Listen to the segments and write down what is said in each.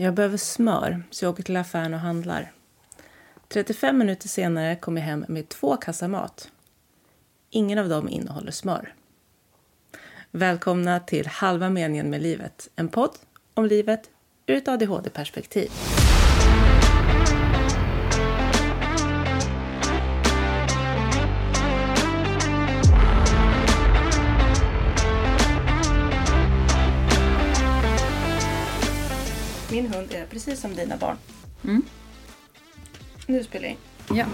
Jag behöver smör, så jag åker till affären och handlar. 35 minuter senare kommer jag hem med två kassar mat. Ingen av dem innehåller smör. Välkomna till Halva meningen med livet, en podd om livet ur ett ADHD-perspektiv. Precis som dina barn. Mm. Nu spelar jag in. Ja.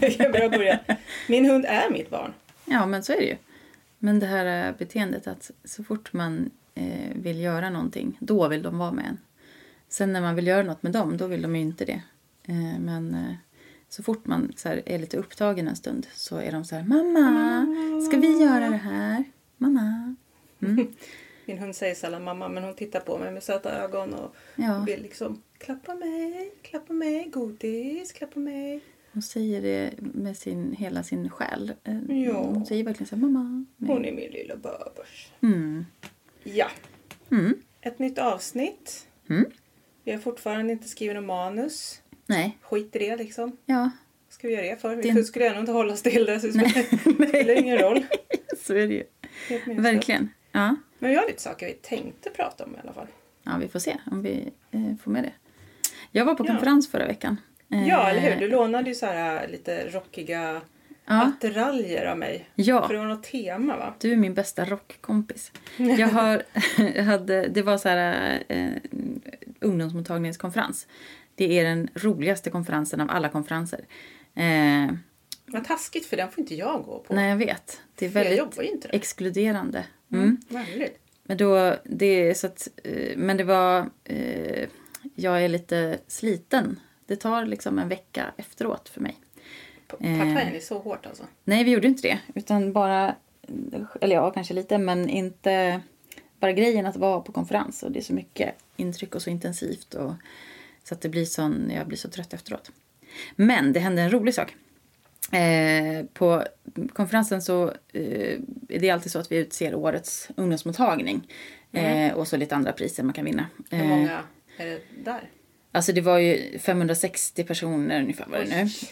jag börjar börja. Min hund är mitt barn. ja, men så är det ju. Men det här eh, beteendet att så fort man eh, vill göra någonting, då vill de vara med en. Sen när man vill göra något med dem, då vill de ju inte det. Eh, men eh, så fort man så här, är lite upptagen en stund så är de så här, mamma, ska vi göra det här? Mamma. Min hund säger sällan mamma men hon tittar på mig med söta ögon och Ja. vill liksom klappa mig, klappa mig, godis, klappa mig. Hon säger det med sin, hela sin själ. Eh, Ja. Hon säger verkligen så här, mamma. Hon är min lilla bebis. Mm. Ja, Mm. ett nytt avsnitt. Mm. Vi har fortfarande inte skrivit något manus. Nej, Skit i det liksom. ja, Vad ska vi göra det för? Det- Vi skulle ändå inte hålla oss till det så det spelar, det ingen roll. så är det ju. Verkligen. Ja. Men vi har lite saker vi tänkte prata om i alla fall. ja, vi får se om vi eh, får med det. Jag var på Ja. konferens förra veckan. Eh, Ja, eller hur? Du lånade ju så här lite rockiga Ja. attiraljer av mig. Ja. För det var något tema va? Du är min bästa rockkompis. Jag har, jag hade, det var så här eh, ungdomsmottagningskonferens. Det är den roligaste konferensen av alla konferenser. Eh, Vad taskigt för den får inte jag gå på. nej, jag vet. Det är väldigt exkluderande. Mm. Mm. Väldigt. Men då, det är så att, eh, men det var, eh, jag är lite sliten. Det tar liksom en vecka efteråt för mig. P- Eh. Är så hårt alltså. Nej, vi gjorde inte det. Utan bara, eller ja, kanske lite, men inte bara grejen att vara på konferens. Och det är så mycket intryck och så intensivt. Och, så att det blir sån, jag blir så trött efteråt. Men det hände en rolig sak. Eh, på konferensen så eh, är det alltid så att vi utser årets ungdomsmottagning. Eh, och så lite andra priser man kan vinna. Hur Eh, många är det där? Alltså det var ju 560 personer ungefär var det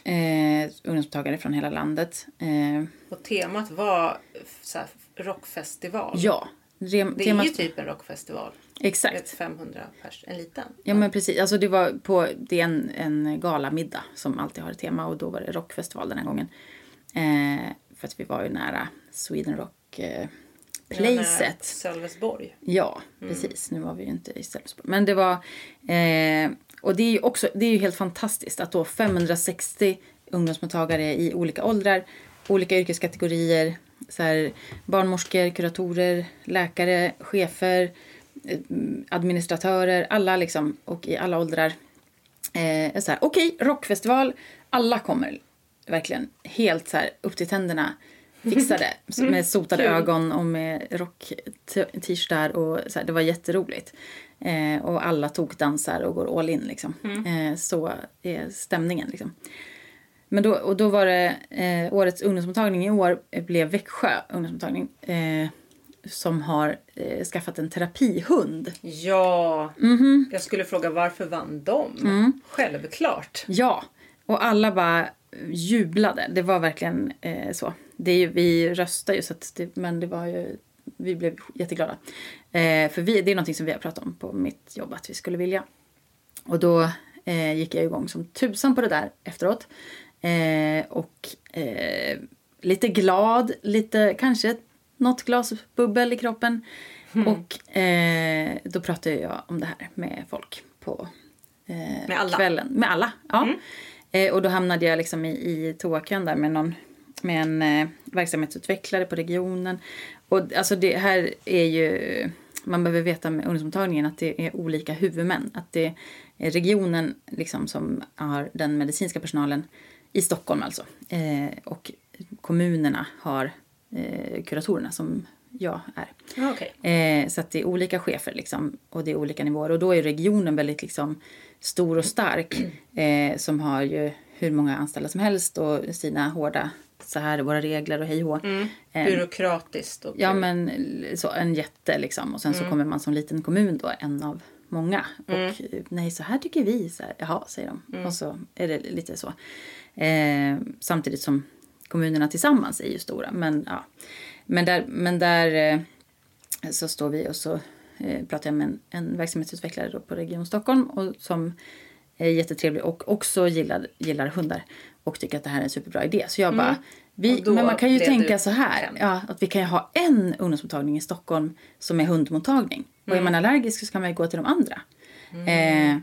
nu. Eh, ungdomsmottagare från hela landet. Eh, Och temat var så här, rockfestival. ja. Rem, Det är ju typ en rockfestival. Exakt. Ett 500 pers, en liten. Ja men precis. Alltså det var på, det är en, en galamiddag som alltid har ett tema och då var det rockfestival den här gången. Eh, för att vi var ju nära Sweden Rock eh, Placet. Sölvesborg. Ja, precis. Nu var vi ju inte i Sölvesborg. Men det var... Eh, och det är ju också det är ju helt fantastiskt att då 560 ungdomsmottagare i olika åldrar, olika yrkeskategorier, så här, barnmorskor, kuratorer, läkare, chefer, eh, administratörer, alla liksom, och i alla åldrar. Eh, är så här, okej, rockfestival, alla kommer verkligen helt så här upp till tänderna fixade med sotade Kul. ögon och med rock-t-shirtar och så här, det var jätteroligt. Eh, och alla tokdansar och går all in liksom. Eh, så är stämningen liksom. Men då, och då var det eh, årets ungdomsmottagning i år blev Växjö ungdomsmottagning. Eh, som har eh, skaffat en terapihund. Ja, Mhm. jag skulle fråga varför vann de? Mm. Självklart. Ja, och alla bara jublade. Det var verkligen eh, så. Det är ju, vi röstar ju, så det, men det var ju, vi blev jätteglada. Eh, för vi, det är någonting som vi har pratat om på mitt jobb att vi skulle vilja. Och då eh, gick jag igång som tusan på det där efteråt. Eh, och eh, lite glad, lite kanske något glas bubbel i kroppen. Och eh, då pratade jag om det här med folk på eh, Med alla? kvällen. Med alla, ja. Eh, och då hamnade jag liksom i, i toakön där med någon med en eh, verksamhetsutvecklare på regionen. Och alltså det här är ju, man behöver veta med ungdomsmottagningen att det är olika huvudmän. Att det är regionen liksom som har den medicinska personalen i Stockholm alltså. Eh, och kommunerna har eh, kuratorerna som jag är. Ja, okej. Eh, så att det är olika chefer liksom, och det är olika nivåer. Och då är regionen väldigt liksom, stor och stark. Som har ju hur många anställda som helst och sina hårda, så här är våra regler och hej och. Mm. Byråkratiskt och Ja men så, en jätte liksom. Och sen så kommer man som liten kommun då, en av många. Och eh, nej, så här tycker vi. Så här, Jaha, säger de. Och så är det lite så. Eh, samtidigt som kommunerna tillsammans är ju stora. Men, ja. men där, men där eh, så står vi och så eh, pratar jag med en, en verksamhetsutvecklare på Region Stockholm och som är jättetrevlig och också gillar, gillar hundar och tycker att det här är en superbra idé. Så jag bara, vi, men man kan ju tänka så här, ja, att vi kan ju ha en ungdomsmottagning i Stockholm som är hundmottagning. Och är man allergisk så kan man ju gå till de andra. Eh,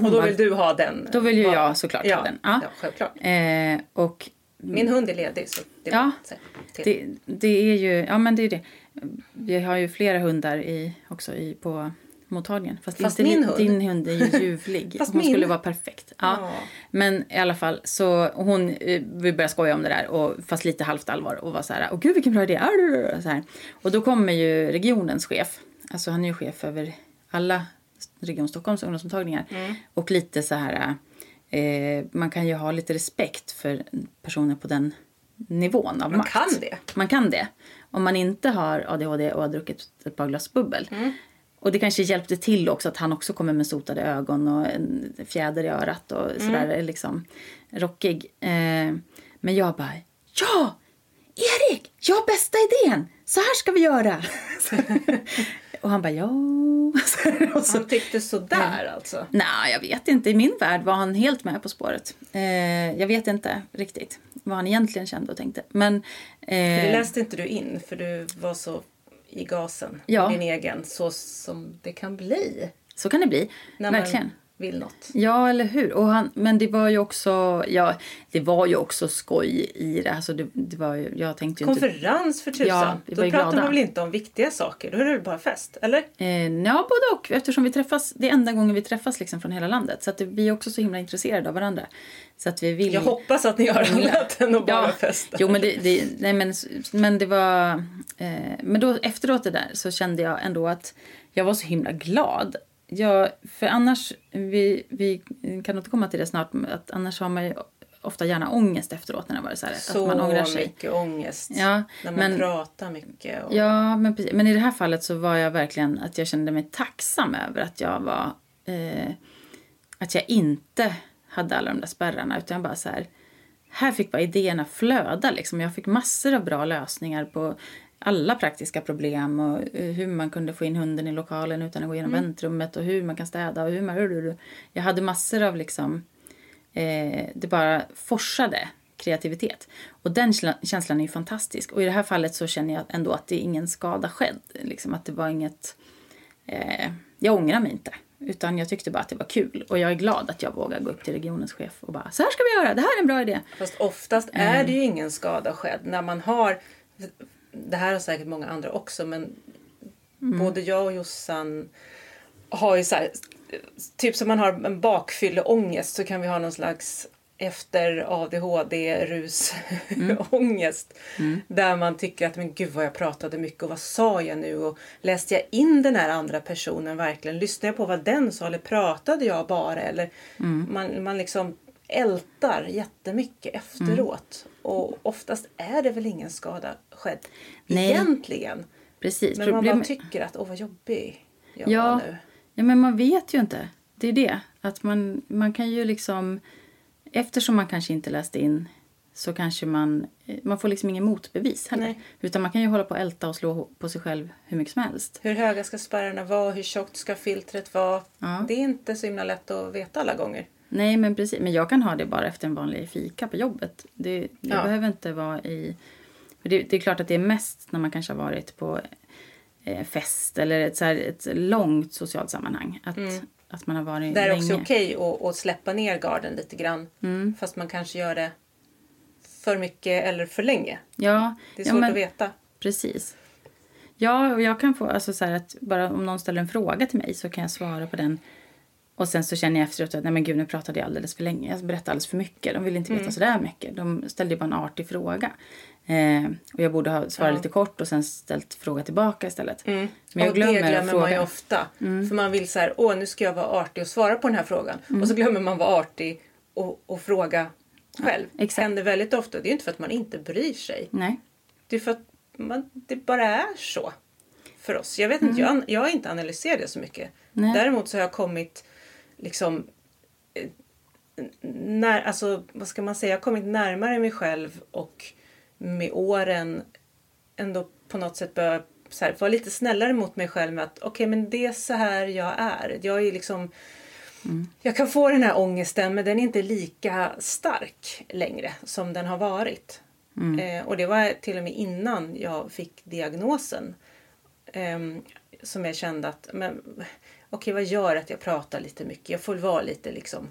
och Och då bara, vill du ha den? Då vill ju jag såklart ha ja, den. Ja. Ja, självklart. eh, och Min hund är ledig så det Ja, det, det är ju, ja men det är det. Vi har ju flera hundar i, också i, på mottagningen. Fast, Fast din, hund- din hund är ju ljuvlig. Fast hon min- skulle vara perfekt. Ja. Ja. Men i alla fall så hon, eh, vi började skoja om det där och fast lite halvt allvar och var så här, åh gud vilken bra idé. Så här. Och då kommer ju regionens chef, alltså han är ju chef över alla Region Stockholms ungdomsmottagningar Mm. och lite så här, eh, man kan ju ha lite respekt för personer på den nivån av Man makt. kan det. Man kan det. Om man inte har ADHD och har druckit ett par glas bubbel. Mm. Och det kanske hjälpte till också att han också kommer med sotade ögon och en fjäder i örat och sådär liksom rockig. Eh, men jag bara, ja! Erik, jag har bästa idén! Så här ska vi göra! och han bara, ja. och så, Han tyckte sådär alltså. Nej, jag vet inte. I min värld var han helt med på spåret. Eh, jag vet inte riktigt vad han egentligen kände och tänkte. Men, För det eh, läste inte du in för du var så i gasen. Ja. Din egen. Så som det kan bli. så kan det bli. När Verkligen. man vill något. Ja, eller hur? Och han, men det var ju också, ja, det var ju också skoj i det. Alltså det, det var ju, jag tänkte ju inte... Konferens för tusan. Ja, vi var Då pratar glada. man väl inte om viktiga saker? Då är det bara fest? Eller? Eh, ja, både och. Eftersom vi träffas, det är enda gången vi träffas liksom från hela landet. Så att vi är också så himla intresserade av varandra. Så att vi vill... Jag hoppas att ni har annat än att bara festa. Jo, men det, det, nej, men, men det var... Eh, men då efteråt det där så kände jag ändå att jag var så himla glad. Jag, för annars, vi, vi kan återkomma till det snart, att annars har man ju ofta gärna ångest efteråt när det var så här. Så att man ångrar sig. mycket ångest. Ja, när man men- pratar mycket. Och... Ja, men, precis. men i det här fallet så var jag verkligen att jag kände mig tacksam över att jag var... Eh, att jag inte hade alla de där spärrarna utan bara så här... Här fick bara idéerna flöda liksom. Jag fick massor av bra lösningar på alla praktiska problem och eh, hur man kunde få in hunden i lokalen utan att gå igenom väntrummet och hur man kan städa och hur man... Jag hade massor av liksom... Eh, det bara forsade kreativitet. Och den känsla- känslan är ju fantastisk. Och i det här fallet så känner jag ändå att det är ingen skada skedd. Liksom att det var inget... Eh, jag ångrar mig inte. Utan jag tyckte bara att det var kul. Och jag är glad att jag vågar gå upp till regionens chef och bara så här ska vi göra, det här är en bra idé. Fast oftast är Mm. det ju ingen skada skedd. När man har, det här har säkert många andra också, men Mm. både jag och Jossan har ju så här, typ som man har en bakfylleångest så kan vi ha någon slags efter ADHD-rus Mm. ångest. Där man tycker att men gud vad jag pratade mycket och vad sa jag nu och läste jag in den här andra personen verkligen? Lyssnade jag på vad den sa eller pratade jag bara? Eller Mm. man, man liksom ältar jättemycket efteråt. Och oftast är det väl ingen skada skedd Nej. egentligen. Precis. Men man Problem- bara tycker att åh vad jobbig jag Ja. var nu. Ja, men man vet ju inte. Det är det. Att man, man kan ju liksom... Eftersom man kanske inte läste in så kanske man... Man får liksom ingen motbevis heller. Nej. Utan man kan ju hålla på och älta och slå på sig själv hur mycket som helst. Hur höga ska spärrarna vara? Hur tjockt ska filtret vara? Ja. Det är inte så himla lätt att veta alla gånger. Nej, men precis. Men jag kan ha det bara efter en vanlig fika på jobbet. Det, det Ja. behöver inte vara i... För det, det är klart att det är mest när man kanske har varit på eh, fest eller ett, så här, ett långt socialt sammanhang. Att, att man har varit Mm. Det är länge. också okej att, att släppa ner garden lite grann. Mm. Fast man kanske gör det för mycket eller för länge. Ja, Det är ja, svårt men- att veta. Precis. Ja, och jag kan få, alltså så att bara om någon ställer en fråga till mig så kan jag svara på den. Och sen så känner jag efteråt att nej men gud nu pratade jag alldeles för länge. Jag berättade alldeles för mycket. De ville inte veta Mm. så där mycket. De ställde ju bara en artig fråga. Eh, och jag borde ha svarat Ja. lite kort och sen ställt fråga tillbaka istället. Mm. Men jag och glömmer det glömmer man ju ofta. För man vill så här, åh nu ska jag vara artig och svara på den här frågan. Och så glömmer man vara artig och, och fråga själv. exakt. Det händer väldigt ofta. Det är inte för att man inte bryr sig. Nej. Det är för att man, det bara är så. För oss. Jag vet inte, jag, jag har inte analyserat det så mycket. Nej. Däremot så har jag kommit liksom eh, när, alltså, vad ska man säga, jag har kommit närmare mig själv och med åren ändå på något sätt börjat vara lite snällare mot mig själv med att okej men det är så här jag är. Jag är liksom Jag kan få den här ångesten men den är inte lika stark längre som den har varit. Eh, och det var till och med innan jag fick diagnosen. Ehm, som jag kände att men okej vad gör att jag pratar lite mycket? Jag får vara lite liksom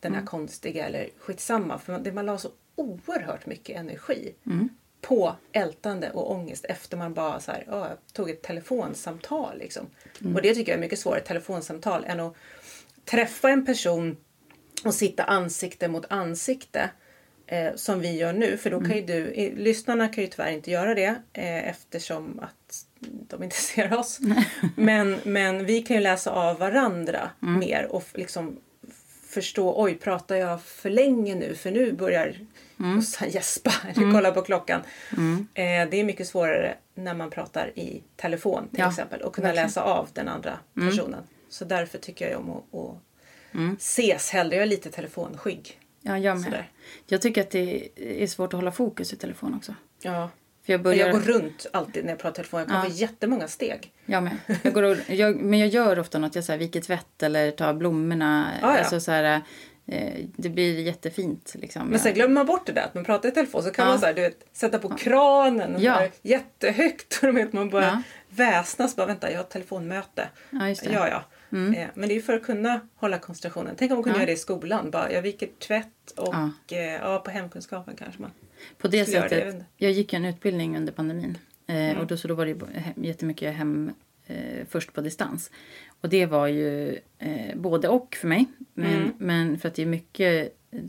den här konstiga eller skitsamma. För man, det, man la så oerhört mycket energi på ältande och ångest efter man bara så här, "Ja, jag tog ett telefonsamtal. Liksom. Och det tycker jag är mycket svårare, ett telefonsamtal, än att träffa en person och sitta ansikte mot ansikte eh, som vi gör nu. För då kan ju du, lyssnarna kan ju tyvärr inte göra det eh, eftersom att de inte ser oss. men, men vi kan ju läsa av varandra mer och liksom förstå, oj pratar jag för länge nu för nu börjar Jossan gäspa eller kolla på klockan. Eh, det är mycket svårare när man pratar i telefon till Ja, exempel och kunna läsa av den andra personen. Så därför tycker jag om att, att ses hellre. Jag är lite telefonskygg. Ja, jag med. Sådär. Jag tycker att det är svårt att hålla fokus i telefon också. Ja. För jag börjar... jag går runt alltid när jag pratar telefon. Jag kommer Ja. ja. jättemånga steg. Jag med. Jag går och, jag, men jag gör ofta något. Jag så här, viker tvätt eller tar blommorna. Ja, ja. Alltså, så här, eh, det blir jättefint. Liksom. Men sen glömmer man bort det där att man pratar i telefon så kan Ja. man så här, du vet, sätta på kranen och Ja. ja. jättehögt. Och vet, man börjar Ja. väsnas. Bara, vänta, jag har ett telefonmöte. Ja, just det. Ja, ja. Eh, Men det är för att kunna hålla koncentrationen. Tänk om man kunde Ja. göra det i skolan. Bara, jag viker tvätt och ja. ja, på hemkunskapen kanske man. På det skulle göra det, jag sättet. Jag, gick en utbildning under pandemin. Eh, och då, så då var det jättemycket hem eh, först på distans. Och det var ju eh, både och för mig. Men, Mm. men för att det är mycket eh,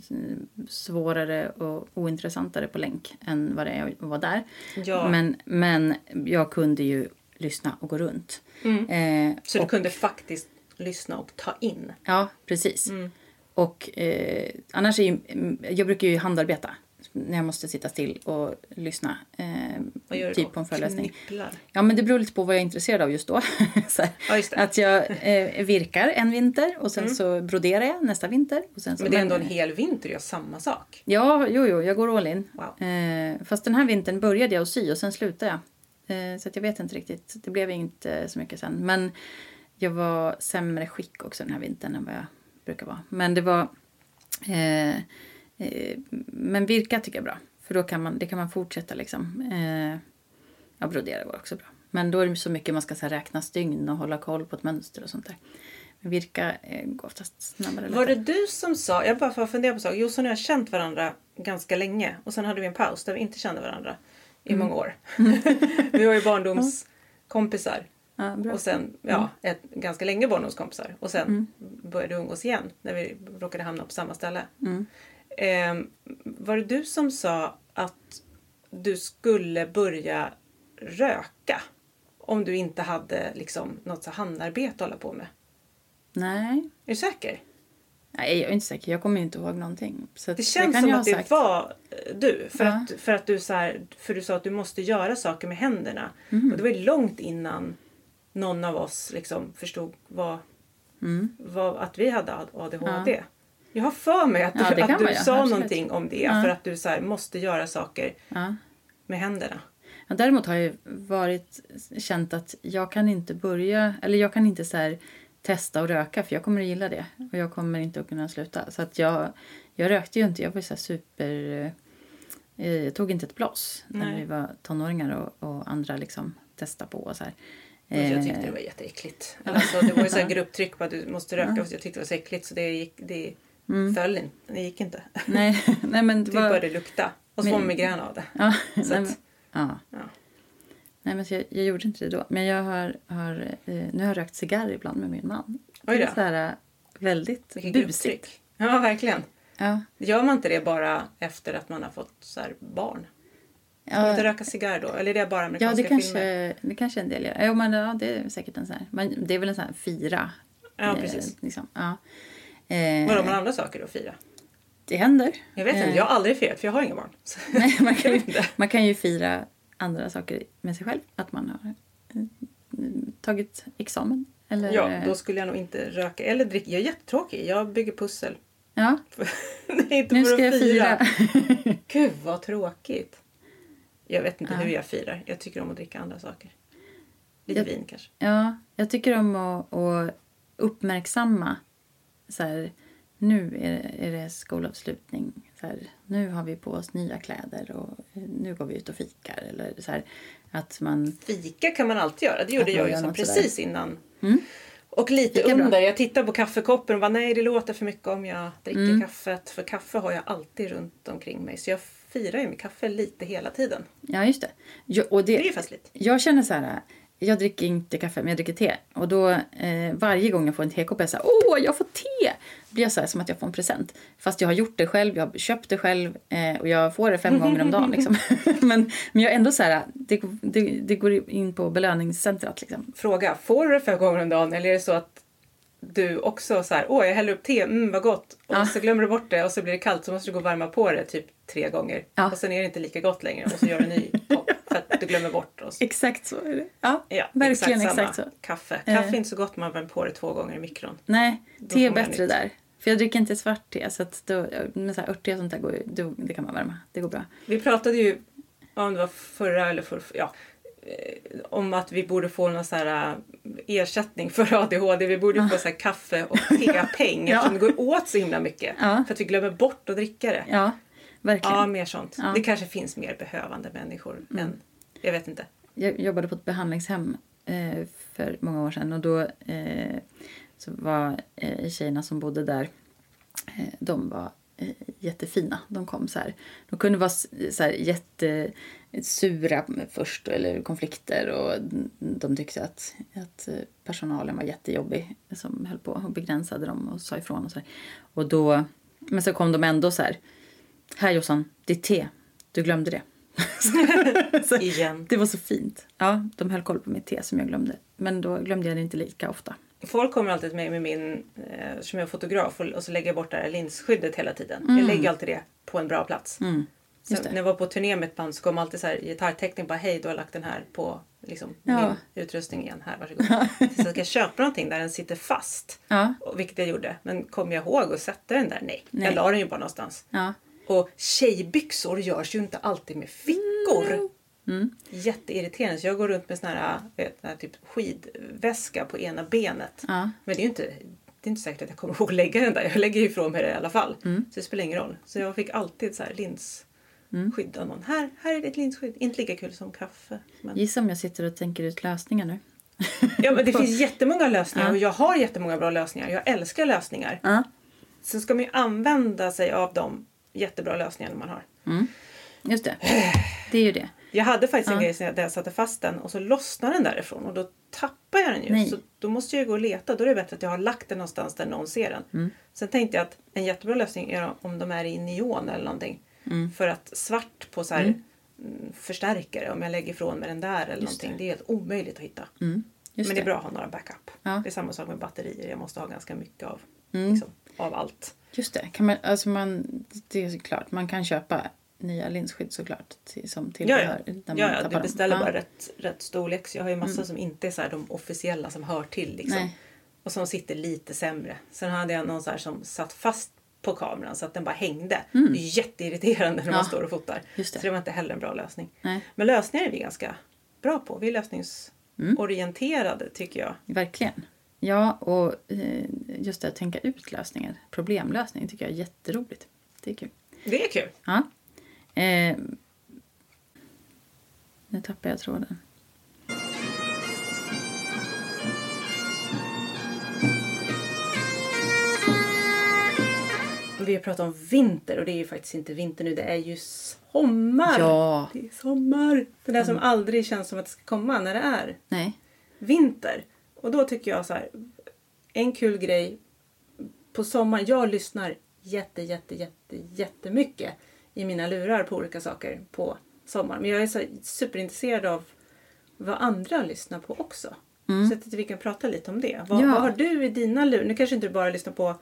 svårare och ointressantare på länk än vad det är att vara där. Ja. Men, men jag kunde ju lyssna och gå runt. Eh, Mm. Så du och- kunde faktiskt lyssna och ta in. Ja, precis. Mm. Och eh, annars är ju, mm, jag brukar ju handarbeta när jag måste sitta still och lyssna. Eh, du typ på en föreläsning. Knipplar. Ja, men det beror lite på vad jag är intresserad av just då. här, Ja, just. Att jag eh, virkar en vinter och sen så broderar jag nästa vinter. Och sen så Mm. Men det är ändå en hel vinter och gör samma sak. Ja, jo, jo, jag går all in. Wow. Eh, fast den här vintern började jag att sy och sen slutade jag. Eh, så jag vet inte riktigt. Det blev inte så mycket sen. Men jag var sämre skick också den här vintern än vad jag brukar vara. Men det var... Eh, men virka tycker jag är bra. För då kan man, det kan man fortsätta liksom. Eh, ja, brodera var också bra. Men då är det så mycket man ska så här, räkna stygn och hålla koll på ett mönster och sånt där. Men virka eh, går oftast snabbare. Var det lättare. du som sa, jag bara får fundera på sak. Jossan och jag har känt varandra ganska länge och sen hade vi en paus där vi inte kände varandra i Mm. många år. vi var ju barndomskompisar Ja, och sen, ja, ett, ganska länge barndomskompisar och sen började vi umgås igen när vi råkade hamna på samma ställe. Mm. Ehm, var det du som sa att du skulle börja röka om du inte hade liksom något så handarbete att hålla på med? Nej. Är du säker? Nej, jag är inte säker. Jag kommer inte ihåg någonting. Så Det känns kan som att det sagt. var eh, du. För, Ja. att, för, att du så här, för du sa att du måste göra saker med händerna. Mhm. Och det var ju långt innan någon av oss liksom förstod vad, Mm. vad, att vi hade ADHD. Jag har för mig att du, Ja, att du man sa absolut. någonting om det. Ja. För att du så här, måste göra saker Ja. med händerna. Ja, däremot har jag varit, känt att jag kan inte börja, eller jag kan inte så här testa och röka för jag kommer att gilla det. Och jag kommer inte att kunna sluta. Så att jag, jag rökte ju inte, jag var så super... Eh, jag tog inte ett när Nej. vi var tonåringar och, och andra liksom testa på och så här. Jag Eh, tyckte det var jätteäckligt. Alltså, det var ju så här grupptryck på att du måste röka. Och jag tyckte det var så äckligt så det, gick, det föll inte. Det gick inte. Nej, nej men det Det var... började lukta. Och så Men- får man migrän av det. Ja, Så nej, att- men, ja. Ja. Nej, men jag, jag gjorde inte det då. Men jag har, har, eh, nu har jag rökt cigarr ibland med min man. Oj Det då. är så här, eh, väldigt Vilket busigt. Ja, verkligen. Ja. Gör man inte det bara efter att man har fått så här barn? Ska man inte Ja, röka cigarr då? Eller är det bara ja, amerikanska det kanske, filmer? det kanske en del gör. Jo, men ja, det är säkert en sån här. Men det är väl en sån här fyra. Ja, eh, precis. liksom. ja. Eh, Vadå, har man andra saker att fira? det händer. Jag vet inte, Eh, jag har aldrig firat för jag har inga barn. Nej, man, kan ju, man kan ju fira andra saker med sig själv. Att man har eh, tagit examen Eller, Ja, då skulle jag nog inte röka eller dricka. Jag är jättetråkig. Jag bygger pussel. ja, Det är inte nu för ska att jag fira. Gud vad tråkigt. Jag vet inte Ja. hur jag firar. Jag tycker om att dricka andra saker. Lite Jag- vin kanske. Ja, jag tycker om att, att uppmärksamma så här, nu är det, är det skolavslutning. Så här, nu har vi på oss nya kläder och eh, nu går vi ut och fikar. Eller så här, att man... Fika kan man alltid göra. Det gjorde jag ju gör som något sådär. precis innan. Mm. Och lite bra. under. Jag tittar på kaffekoppen och bara nej det låter för mycket om jag dricker Mm. kaffet. För kaffe har jag alltid runt omkring mig. Så jag firar ju med kaffe lite hela tiden. Ja, just det. Jo, och Det är det ju festligt. jag känner så här, jag dricker inte kaffe men jag dricker te. Och då eh, varje gång jag får en tekopp är jag så här, åh jag får te! blir jag så här som att jag får en present. Fast jag har gjort det själv, jag har köpt det själv eh, och jag får det fem gånger om dagen. Liksom. men, men jag är ändå så här, det, det, det går in på belöningscentrat liksom. Fråga, får du det fem gånger om dagen eller är det så att du också så här, åh jag häller upp te, mm vad gott. Och Ja. så glömmer du bort det och så blir det kallt så måste du gå och värma på det typ tre gånger. Ja. Och sen är det inte lika gott längre och så gör du en ny kopp för att du glömmer bort. Så. Exakt så är det. Ja, Ja, verkligen exakt, exakt, så. Kaffe. Eh. Kaffe är inte så gott om man värmer på det två gånger i mikron. Nej, Då te är bättre där. För jag dricker inte svart te så att då, så här örtte och sånt där går då, det kan man värma. Det går bra. Vi pratade ju, om det var förra eller förra, ja, eh, om att vi borde få någon så här eh, ersättning för ADHD. Vi borde få så här kaffe och tepeng Ja. eftersom det går åt så himla mycket. Ja. För att vi glömmer bort att dricka det. Ja, verkligen. Ja, mer sånt. Ja. Det kanske finns mer behövande människor än, jag vet inte. Jag jobbade på ett behandlingshem eh, för många år sedan och då eh, så var eh, tjejerna som bodde där, eh, de var eh, jättefina. De kom så här. De kunde vara så här jättesura först eller konflikter och de tyckte att, att personalen var jättejobbig som höll på och begränsade dem och sa ifrån och så här. Och då, men så kom de ändå så här. Här Jossan, ditt te. Du glömde det. så, Igen. det var så fint. Ja, de höll koll på mitt te som jag glömde. Men då glömde jag det inte lika ofta. Folk kommer alltid mig med min, eh, som jag är fotograf och, och så lägger jag bort det här linsskyddet hela tiden. Jag lägger alltid det på en bra plats. Mm. När jag var på turné med ett band så kom alltid så här gitarrteckning bara hej du har lagt den här på liksom, Ja. min utrustning igen. Här varsågod. så jag ska köpa någonting där den sitter fast. Ja, Och, vilket jag gjorde. Men kom jag ihåg att sätta den där? Nej. Nej. Jag la den ju bara någonstans. ja. Och tjejbyxor görs ju inte alltid med fickor. Mm. Jätteirriterande. Så jag går runt med sån här, vet, här typ skidväska på ena benet. ja. Men det är ju inte, det är inte säkert att jag kommer ihåg att lägga den där. Jag lägger ju ifrån mig det i alla fall. Mm. Så det spelar ingen roll. Så jag fick alltid så här linsskydd av någon. Här, här är ditt linsskydd. Inte lika kul som kaffe. Men... Gissa om jag sitter och tänker ut lösningar nu. Ja, men det finns jättemånga lösningar Ja. och jag har jättemånga bra lösningar. Jag älskar lösningar. Ja. Så ska man ju använda sig av de jättebra lösningar man har. Just det. Det är ju det. Jag hade faktiskt en Ja. grej där jag satte fast den och så lossnade den därifrån och då tappar jag den ju. Nej. Så då måste jag gå och leta. Då är det bättre att jag har lagt den någonstans där någon ser den. Mm. Sen tänkte jag att en jättebra lösning är om de är i neon eller någonting. Mm. För att svart på så här mm, förstärkare, om jag lägger ifrån mig den där eller Just någonting. det. Det. är helt omöjligt att hitta. Mm. Men det är bra att ha några backup. Ja. Det är samma sak med batterier. Jag måste ha ganska mycket av, Mm. liksom, av allt. Just det. Kan man, alltså man, det är klart, man kan köpa nya linsskydd såklart till, som Ja, ja. tillbehör. man ja, ja tappar du dem. beställer Ja. Mm. bara rätt, rätt storlek. Så jag har ju massa som inte är så de officiella som hör till. Liksom. Nej. Och som sitter lite sämre. Sen hade jag någon så som satt fast på kameran så att den bara hängde. Det är jätteirriterande när Mm. Ja, man står och fotar. det. Så det var inte heller en bra lösning. Nej, Men lösningar är vi ganska bra på. Vi är lösningsorienterade tycker jag. verkligen. Ja, och eh, just det att tänka ut lösningar. Problemlösning tycker jag är jätteroligt. Det är kul. Det är kul. Ja. Eh, nu tappar jag tråden. Vi har pratat om vinter och det är ju faktiskt inte vinter nu. Det är ju sommar. Ja. Det är sommar. Det där som aldrig känns som att det ska komma när det är Nej. vinter. Och då tycker jag så här. En kul grej. På sommaren. Jag lyssnar jätte, jätte, jätte, jättemycket i mina lurar på olika saker på sommaren. Men jag är så superintresserad av vad andra lyssnar på också. Så jag tänkte vi kan prata lite om det. Vad, Ja. vad har du i dina lurar? Nu kanske inte du bara lyssnar på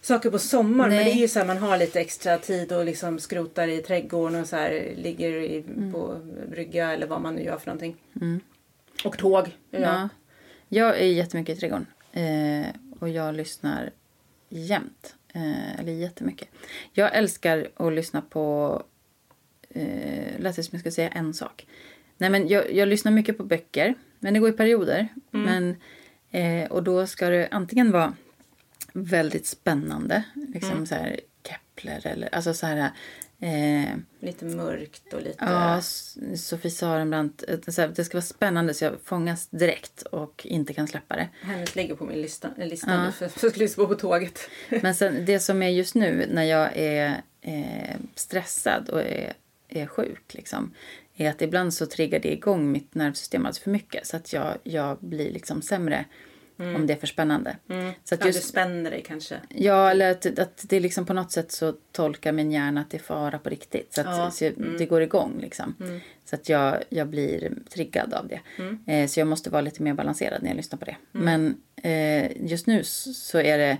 saker på sommaren. Men det är ju så här man har lite extra tid och liksom skrotar i trädgården och så här ligger i, på brygga eller vad man nu gör för någonting. Och tåg. Ja. Ja. Jag är jättemycket i trädgården. Eh, och jag lyssnar jämt. Eh, eller jättemycket. Jag älskar att lyssna på... Eh, lät det som jag ska säga en sak. Nej, men jag, jag lyssnar mycket på böcker. Men det går i perioder. Mm. Men, eh, och då ska det antingen vara väldigt spännande. Liksom Mm. så här Kepler eller alltså så här... Eh, Lite mörkt och lite... Ja, Sofie Sarenbrant. eh, Det ska vara spännande så jag fångas direkt och inte kan släppa det. Hennes ligger på min lista, eh, lista nu för jag ska lyssna på på tåget. Men sen, det som är just nu när jag är eh, stressad och är, är sjuk liksom, är att ibland så triggar det igång mitt nervsystem alldeles för mycket så att jag, jag blir liksom sämre om det är för spännande. Så att Ja, du just, spänner dig kanske. ja, eller att, att det liksom på något sätt så tolkar min hjärna att det är fara på riktigt. Så att Ja, så jag, det går igång liksom. Så att jag, jag blir triggad av det. Eh, så jag måste vara lite mer balanserad när jag lyssnar på det. Men eh, just nu så är det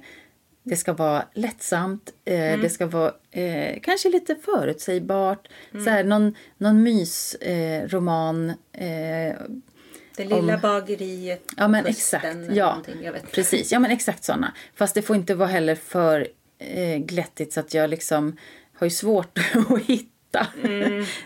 det ska vara lättsamt, eh, det ska vara eh, kanske lite förutsägbart. Så här, någon någon mysroman. Roman, eh, Det lilla bageriet Ja, men exakt. Ja, precis. Ja, men exakt såna. Fast det får inte vara heller för eh, glättigt så att jag liksom har ju svårt att hitta.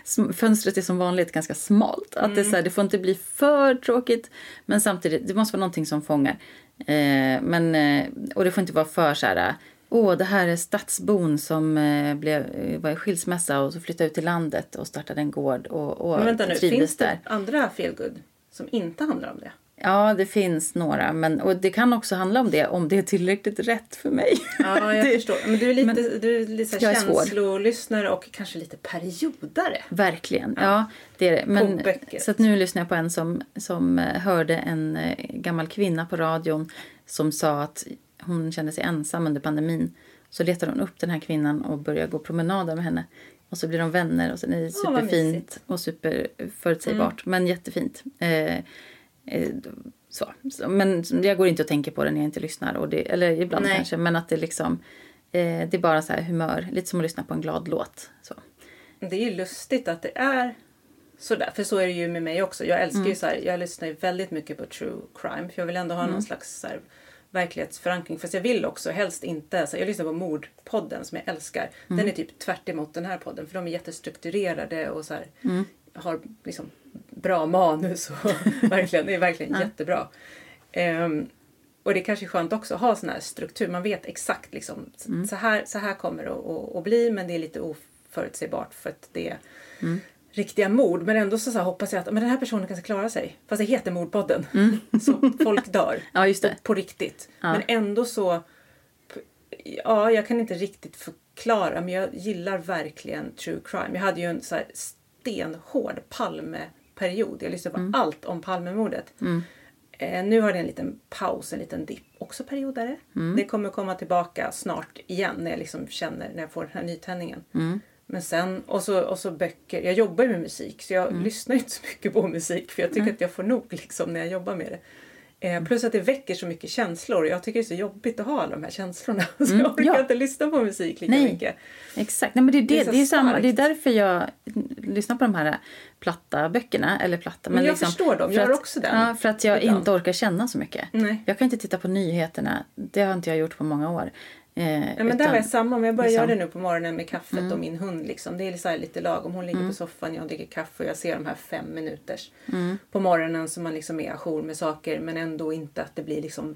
Sm- Fönstret är som vanligt ganska smalt. Att det, är så här, det får inte bli för tråkigt, men samtidigt det måste vara någonting som fångar. Eh, men, eh, och det får inte vara för så här... Åh, det här är stadsbon som eh, blev, eh, var i skilsmässa och så flyttade ut till landet och startade en gård och, och Men vänta nu, finns det där. andra feelgood som inte handlar om det? Ja, det finns några. Men, och det kan också handla om det om det är tillräckligt rätt för mig. Ja, jag Det- förstår. Men du är lite, du är lite jag känslolyssnare och kanske lite periodare. Verkligen. Ja, det är det. Men, så att nu lyssnar jag på en som, som eh, hörde en eh, gammal kvinna på radion som sa att hon kände sig ensam under pandemin. Så letade hon upp den här kvinnan och började gå promenader med henne. Och så blir de vänner och sen är det superfint mysigt. och superförutsägbart. Men jättefint. Eh, eh, så. Men jag går inte och tänker på det när jag inte lyssnar. Och det, eller ibland Nej. kanske. Men att det liksom... Eh, det är bara så här humör. Lite som att lyssna på en glad låt. Så. Det är ju lustigt att det är sådär. För så är det ju med mig också. Jag älskar ju så här, jag lyssnar ju väldigt mycket på true crime. För jag vill ändå ha någon slags så här, verklighetsförankring. Fast jag vill också helst inte. Så jag lyssnar på Mordpodden som jag älskar. Den är typ tvärt emot den här podden. För de är jättestrukturerade och så här, har liksom bra manus. Och verkligen, det är verkligen jättebra. Ehm, och det är kanske är skönt också att ha sån här struktur. Man vet exakt liksom, så, här, så här kommer det att, att, att bli men det är lite oförutsägbart för att det är riktiga mord. Men ändå så, så hoppas jag att men den här personen kanske klarar sig. Fast det heter Mordpodden. Så folk dör. Ja, just det. På, riktigt. Men ändå så... Ja, jag kan inte riktigt förklara men jag gillar verkligen true crime. Jag hade ju en så här stenhård Palmeperiod. Jag lyssnade på allt om Palmemordet. Eh, nu har det en liten paus, en liten dipp. Också periodare. Det kommer komma tillbaka snart igen när jag liksom känner, när jag får den här nytändningen. Men sen, och så, och så böcker. Jag jobbar ju med musik så jag lyssnar ju inte så mycket på musik för jag tycker att jag får nog liksom när jag jobbar med det. Eh, plus att det väcker så mycket känslor jag tycker det är så jobbigt att ha alla de här känslorna. Så jag orkar ja. inte lyssna på musik lika Nej. mycket. Exakt. Nej, men det, är det, Det är det, är samma, det är därför jag lyssnar på de här platta böckerna. Eller platta, Men jag förstår dem. för Jag att, också den Ja, för att jag ibland. inte orkar känna så mycket. Nej. Jag kan inte titta på nyheterna. Det har inte jag gjort på många år. Eh, Ja, men där var jag samma, men jag börjar liksom- Mm. göra det nu på morgonen med kaffet och min hund. Liksom. Det är så här lite lagom. Hon ligger på soffan, jag dricker kaffe och jag ser de här fem minuters Mm. på morgonen så man liksom är ajour med saker men ändå inte att det blir liksom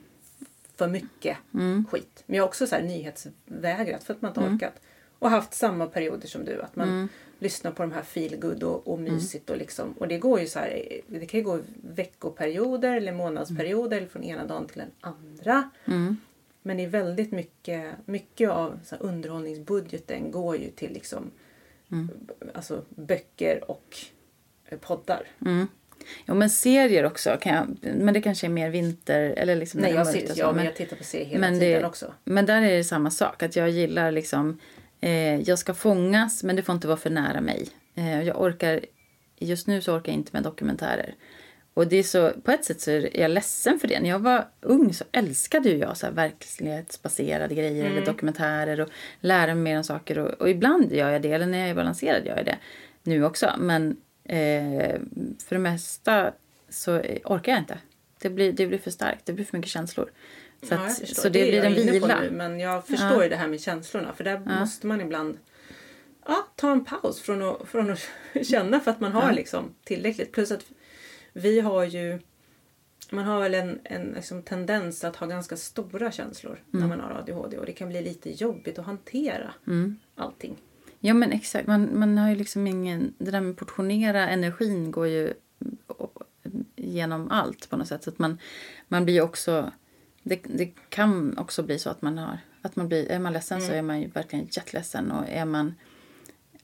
för mycket Mm. skit. Men jag har också så här nyhetsvägrat för att man inte orkat. Och haft samma perioder som du. Att man Mm. lyssnar på de här feelgood och, och mysigt. Och, liksom, och det går ju så här, det kan ju gå veckoperioder eller månadsperioder eller från ena dagen till den andra. Men det är väldigt mycket, mycket av så här, underhållningsbudgeten går ju till liksom, Mm. alltså, böcker och eh, poddar. Mm. Jo, men serier också. Kan jag, men det kanske är mer vinter eller liksom Nej, jag, ser, så, ja, men jag tittar på serier hela tiden det- också. Men där är det samma sak. Att jag gillar liksom... Eh, jag ska fångas, men det får inte vara för nära mig. Eh, jag orkar... Just nu så orkar jag inte med dokumentärer. Och det är så, på ett sätt så är jag ledsen för det. När jag var ung så älskade ju jag så här verklighetsbaserade grejer eller dokumentärer och lära mig mer om saker. Och, och ibland gör jag det, eller när jag är balanserad gör jag det nu också. Men eh, för det mesta så orkar jag inte. Det blir, det blir för starkt. Det blir för mycket känslor. Så, Ja, att, förstår. så det, är blir en vila. Nu, men jag förstår ju det här med känslorna. För där måste man ibland ja, ta en paus från att, från att känna för att man har liksom tillräckligt. Plus att vi har ju man har väl en, en liksom tendens att ha ganska stora känslor Mm. när man har ADHD och det kan bli lite jobbigt att hantera Mm. allting. Ja men exakt. Man, man har ju liksom ingen... Det där med portionera energin går ju genom allt på något sätt. Så att man, man blir också... Det, det kan också bli så att man har... Att man blir, är man ledsen så är man ju verkligen jätteledsen. Och är man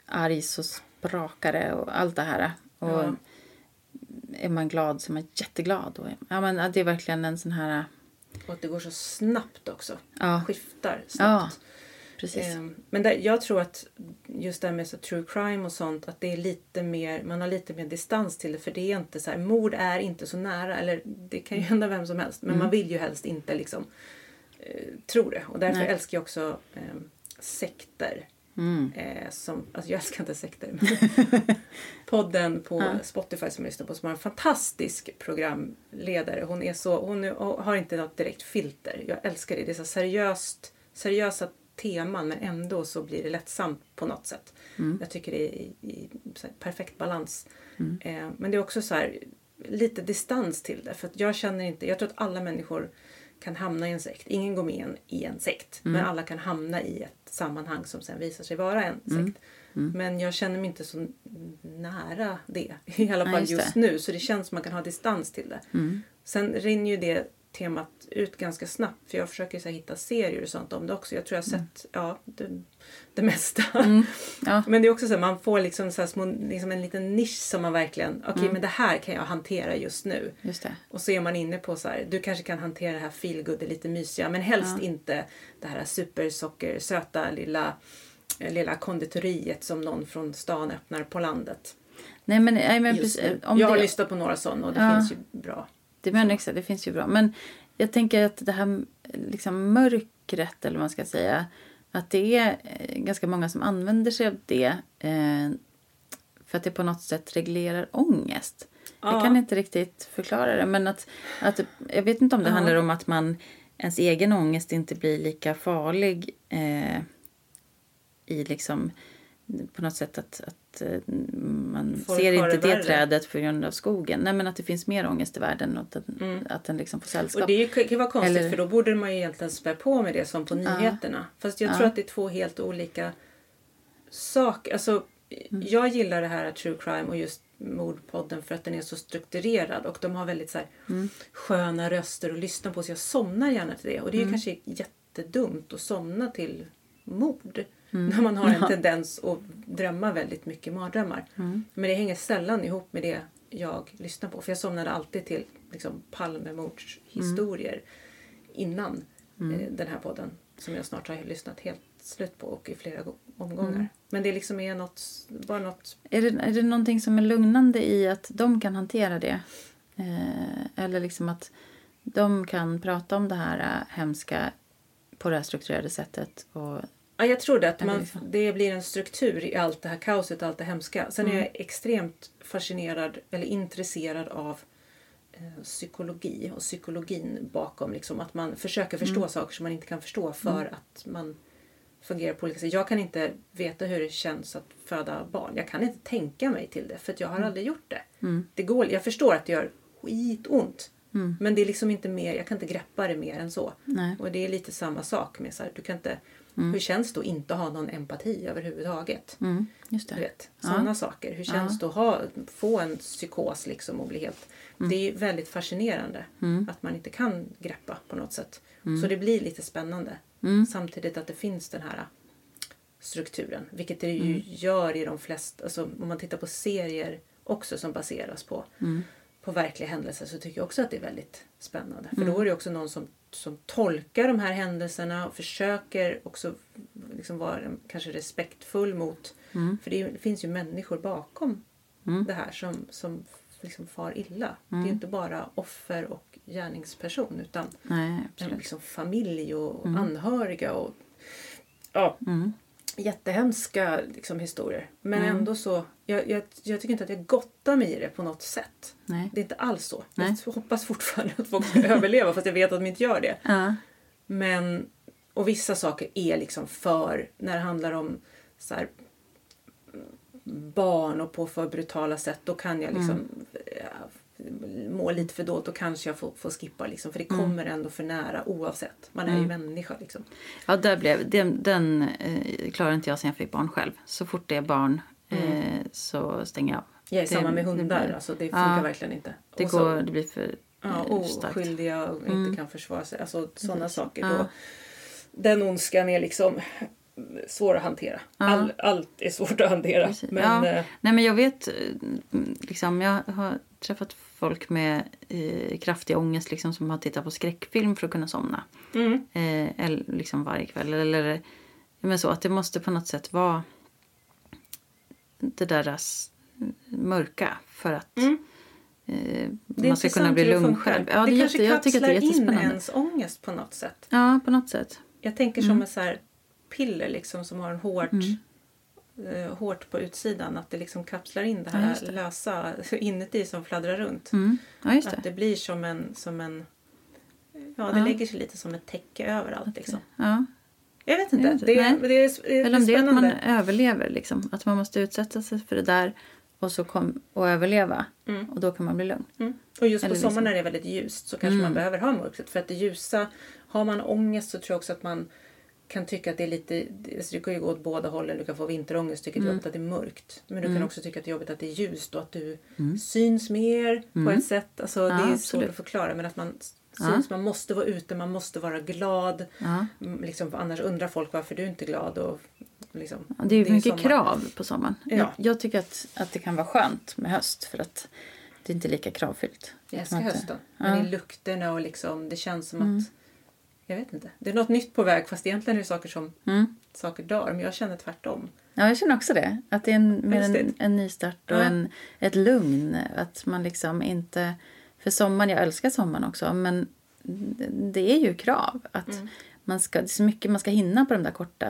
arg så sprakar det och allt det här. Och Ja. Är man glad så är man jätteglad. Och, ja, men det är verkligen en sån här... Och att det går så snabbt också. Ja. Skiftar Ja, snabbt. precis. Ehm, Men där, jag tror att just det här med så true crime och sånt, att det är lite mer, man har lite mer distans till det. För det är inte så här, mord är inte så nära. Eller det kan ju hända vem som helst. Men man vill ju helst inte liksom eh, tro det. Och därför Nej. älskar jag också eh, sekter. Mm. Eh, som, alltså jag älskar inte sekter. Men podden på Spotify som jag lyssnar på som har en fantastisk programledare. Hon, är så, hon har inte något direkt filter. Jag älskar det. Det är så seriöst, seriösa teman men ändå så blir det lättsamt på något sätt. Jag tycker det är i, i perfekt balans. Eh, men det är också så här lite distans till det. För att jag känner inte, jag tror att alla människor kan hamna i en sekt. Ingen går med i en, sekt. Men alla kan hamna i ett sammanhang som sen visar sig vara en sekt. Men jag känner mig inte så nära det. I alla fall just just, det. nu. Så det känns som man kan ha distans till det. Sen rinner ju det temat ut ganska snabbt. För jag försöker så här, hitta serier och sånt om det också. Jag tror jag har sett ja, det, det mesta. Ja. Men det är också så att man får liksom, så små, liksom en liten nisch som man verkligen, okej men det här kan jag hantera just nu. Just. Och så är man inne på så här, du kanske kan hantera det här feelgood, det lite mysiga, men helst inte det här supersocker, söta lilla, eh, lilla konditoriet som någon från stan öppnar på landet. Nej men, nej, men om jag har det, lyssnat på några sådana och det Ja. finns ju bra. Det, men exakt, det finns ju bra. Men jag tänker att det här liksom mörkret, eller vad man ska säga, att det är eh, ganska många som använder sig av det eh, för att det på något sätt reglerar ångest. Jag Ja. kan inte riktigt förklara det, men att, att jag vet inte om det Ja. handlar om att man ens egen ångest inte blir lika farlig eh, i liksom på något sätt att, att eh, man Folk ser inte det värre. trädet på grund av skogen. Nej men att det finns mer ångest i världen och att den, att den liksom får sällskap. Och det kan ju vara konstigt Eller- för då borde man ju egentligen spä på med det som på nyheterna. Fast jag Ja. tror att det är två helt olika saker. Alltså, Mm. Jag gillar det här true crime och just mordpodden för att den är så strukturerad och de har väldigt så här, Mm. sköna röster att lyssna på så jag somnar gärna till det. Och det Mm. är ju kanske jättedumt att somna till mord. Mm. När man har en tendens att drömma väldigt mycket mardrömmar. Mm. Men det hänger sällan ihop med det jag lyssnar på. För jag somnade alltid till liksom, Palmemordshistorier innan Mm. eh, den här podden. Som jag snart har lyssnat helt slut på och i flera omgångar. Mm. Men det liksom är något, bara något... Är, det, är det någonting som är lugnande i att de kan hantera det? Eh, eller liksom att de kan prata om det här eh, hemska på det här strukturerade sättet. Och, Ja, jag tror det, att man, det blir en struktur i allt det här kaoset, allt det hemska. Sen är Mm. jag extremt fascinerad eller intresserad av eh, psykologi och psykologin bakom. Liksom, att man försöker förstå Mm. saker som man inte kan förstå för att man fungerar på olika sätt. Jag kan inte veta hur det känns att föda barn. Jag kan inte tänka mig till det för jag har aldrig gjort det. Mm. det går, jag förstår att det gör skitont. Mm. Men det är liksom inte mer, jag kan inte greppa det mer än så. nej. Och det är lite samma sak med så här, du kan inte, hur känns det att inte ha någon empati överhuvudtaget? Mm, just Du det. vet, sådana saker. Hur känns det att ha, få en psykos liksom och bli helt... Det är väldigt fascinerande att man inte kan greppa på något sätt. Så det blir lite spännande. Samtidigt att det finns den här strukturen. Vilket det ju gör i de flesta, alltså om man tittar på serier också som baseras på, på verkliga händelser så tycker jag också att det är väldigt spännande. För då är det också någon som, som tolkar de här händelserna och försöker också liksom vara kanske respektfull mot, för det, är, det finns ju människor bakom det här som, som liksom far illa. Det är ju inte bara offer och gärningsperson utan Nej, liksom familj och anhöriga. Och, ja. Jättehemska liksom, historier. Men Mm. ändå så, jag, jag, jag tycker inte att jag gottar mig i det på något sätt. Nej. Det är inte alls så. Nej. Jag hoppas fortfarande att folk ska överleva fast jag vet att de inte gör det. Ja. Men, och vissa saker är liksom för, när det handlar om så här, barn och på för brutala sätt, då kan jag liksom ja, må lite för dåligt. Då kanske jag får, får skippa liksom, för det kommer ändå för nära oavsett. Man är ju människa liksom. Ja, där blev, den, den eh, klarar inte jag sen jag fick barn själv. Så fort det är barn eh, så stänger jag av. Jag är Det- samma med det hundar, blir- alltså, det funkar Ja. verkligen inte. Det, Och så- går, det blir för Ja, eh, starkt. oskyldiga och inte Mm. kan försvara sig. Alltså sådana Precis. saker. Ja. Då, den ondskan är liksom svår att hantera. Ja. All, allt är svårt att hantera. Precis. Men, ja. eh, Nej, men jag vet, eh, liksom, jag har träffat folk med eh, kraftig ångest liksom, som har tittat på skräckfilm för att kunna somna. mm, Eh, eller, liksom varje kväll. Eller, men så att det måste på något sätt vara det där s- mörka för att Mm. eh, man ska kunna bli lugn själv. Ja, det det är kanske jätte, jag kapslar in jättespännande. ens ångest på något sätt. Ja, på något sätt. Jag tänker Mm. som ett så här piller liksom, som har en hårt, eh, hårt på utsidan. Att det liksom kapslar in det Ja, här just det. lösa inuti som fladdrar runt. Mm. Ja, just Att det. det blir som en... Som en ja, det Ja. lägger sig lite som ett täcke överallt. Liksom. Ja. Jag vet Jag inte. vet Det, är, det, är, det är Eller om det är att man överlever. Liksom. Att man måste utsätta sig för det där och, så kom, och överleva. Mm. Och då kan man bli lugn. Mm. Och just på Eller sommaren liksom- när det är väldigt ljust så kanske Mm. man behöver ha mörkret. För att det ljusa, har man ångest så tror jag också att man kan tycka att det är lite, alltså det kan ju gå åt båda hållen. Du kan få vinterångest, tycka det är jobbigt att det är mörkt. Men du kan också tycka att det är jobbigt att det är ljust och att du syns mer på ett sätt. Alltså, det är svårt absolut. att förklara men att man s- Ja. syns, man måste vara ute, man måste vara glad. Ja. Mm, Liksom, annars undrar folk varför du inte är glad. Och, liksom, Det är ju mycket sommar. krav på sommaren. Ja. Jag, jag tycker att, att det kan vara skönt med höst för att det är inte lika kravfyllt. Jag älskar hösten. Mm. Men i lukterna och liksom, det känns som att... Jag vet inte. Det är något nytt på väg fast egentligen är det saker som Mm. saker dör. Men jag känner tvärtom. Ja, jag känner också det. Att det är en, mer en, en nystart och Ja. en, ett lugn. Att man liksom inte... För sommaren, jag älskar sommaren också, men det är ju krav. Att Mm. man ska, det är så mycket man ska hinna på de där korta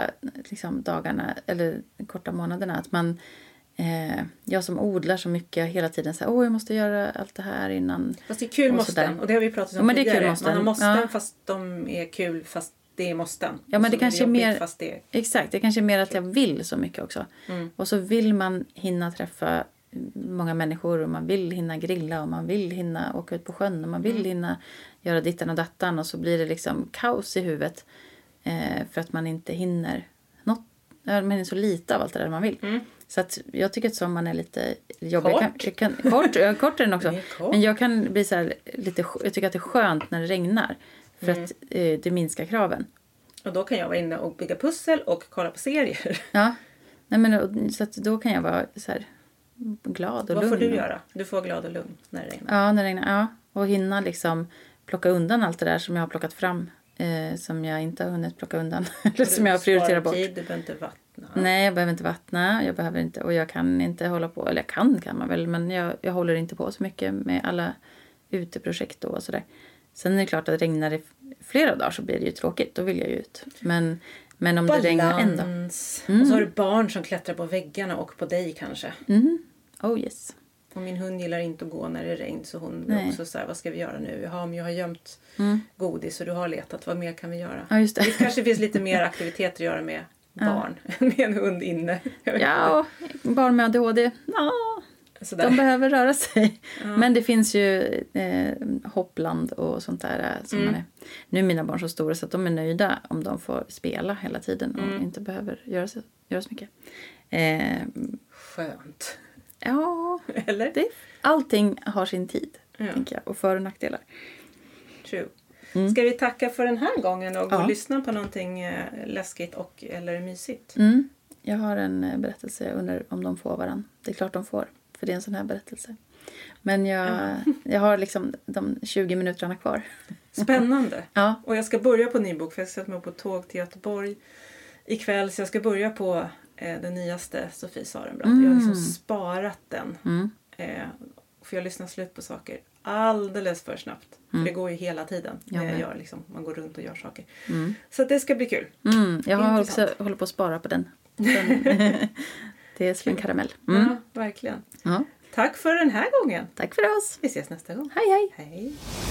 liksom, dagarna eller korta månaderna. Att man, eh, jag som odlar så mycket hela tiden säger åh jag måste göra allt det här innan. Fast det är kul Och måsten. Och det har vi pratat om Ja, men det är kul tidigare. måsten. Man har måsten Ja. fast de är kul fast det är måsten. Ja, men det så kanske är mer- Fast det är... Exakt, det kanske är mer att jag vill så mycket också. Mm. Och så vill man hinna träffa många människor och man vill hinna grilla och man vill hinna åka ut på sjön och man Mm. vill hinna göra dittan och dattan och så blir det liksom kaos i huvudet eh, för att man inte hinner något. Man hinner så lite av allt det där man vill. Mm. Så att jag tycker att sommaren är lite jobbig. Jag Kort. Kan, jag kan, kort, kort är den också. Kort. Men jag kan bli så här lite, jag tycker att det är skönt när det regnar. För Mm. att eh, det minskar kraven. Och då kan jag vara inne och bygga pussel och kolla på serier. Ja, Nej, men, så då kan jag vara så här glad och Vad lugn. får du göra? Du får vara glad och lugn när det regnar. Ja, när det regnar. Ja, och hinna liksom plocka undan allt det där som jag har plockat fram. Eh, som jag inte har hunnit plocka undan. Eller som jag har prioriterat bort. Tid, du behöver inte vattna. Nej, jag behöver inte vattna. Jag behöver inte, och jag kan inte hålla på. Eller jag kan kan man väl. Men jag, jag håller inte på så mycket med alla uteprojekt och sådär. Sen är det klart att regnar det flera dagar så blir det ju tråkigt. Då vill jag ju ut. Men, men om det regnar en dag. Balans. Och så har du barn som klättrar på väggarna och på dig kanske. Mhm. Oh yes. Och min hund gillar inte att gå när det är regn så hon är Nej. också så här, vad ska vi göra nu? Jaha, men jag har gömt godis och du har letat, vad mer kan vi göra? Mm. Ja, just det. Det kanske finns lite mer aktiviteter att göra med barn än med en hund inne. Ja, barn med ADHD. Ja. Sådär. de behöver röra sig. Men det finns ju eh, hoppland och sånt där. eh, Som Mm. är. Nu är mina barn så stora så att de är nöjda om de får spela hela tiden och Mm. inte behöver göra så, göra så mycket. Eh, Skönt. Ja, Eller? det, allting har sin tid. Ja. Tänker jag, och för och nackdelar. True. Ska vi tacka för den här gången och Mm. Ja. lyssna på någonting eh, läskigt och eller mysigt? Mm. Jag har en eh, berättelse. Jag undrar om de får varann. Det är klart de får. För det är en sån här berättelse. Men jag, jag har liksom de 20 minuterna kvar. Spännande. Ja. Och jag ska börja på ny bok för jag ska sätta mig på tåg till Göteborg ikväll. Så jag ska börja på eh, den nyaste Sofie Sarenbrant. Jag har liksom sparat den. Mm. Eh, för jag lyssnar slut på saker alldeles för snabbt. För det går ju hela tiden. Jag när jag gör, liksom, man går runt och gör saker. Mm. Så det ska bli kul. Mm, jag har också håller på att spara på den. det är som en karamell. Mm. Ja, verkligen. Ja. Tack för den här gången. Tack för oss. Vi ses nästa gång. Hej hej! Hej!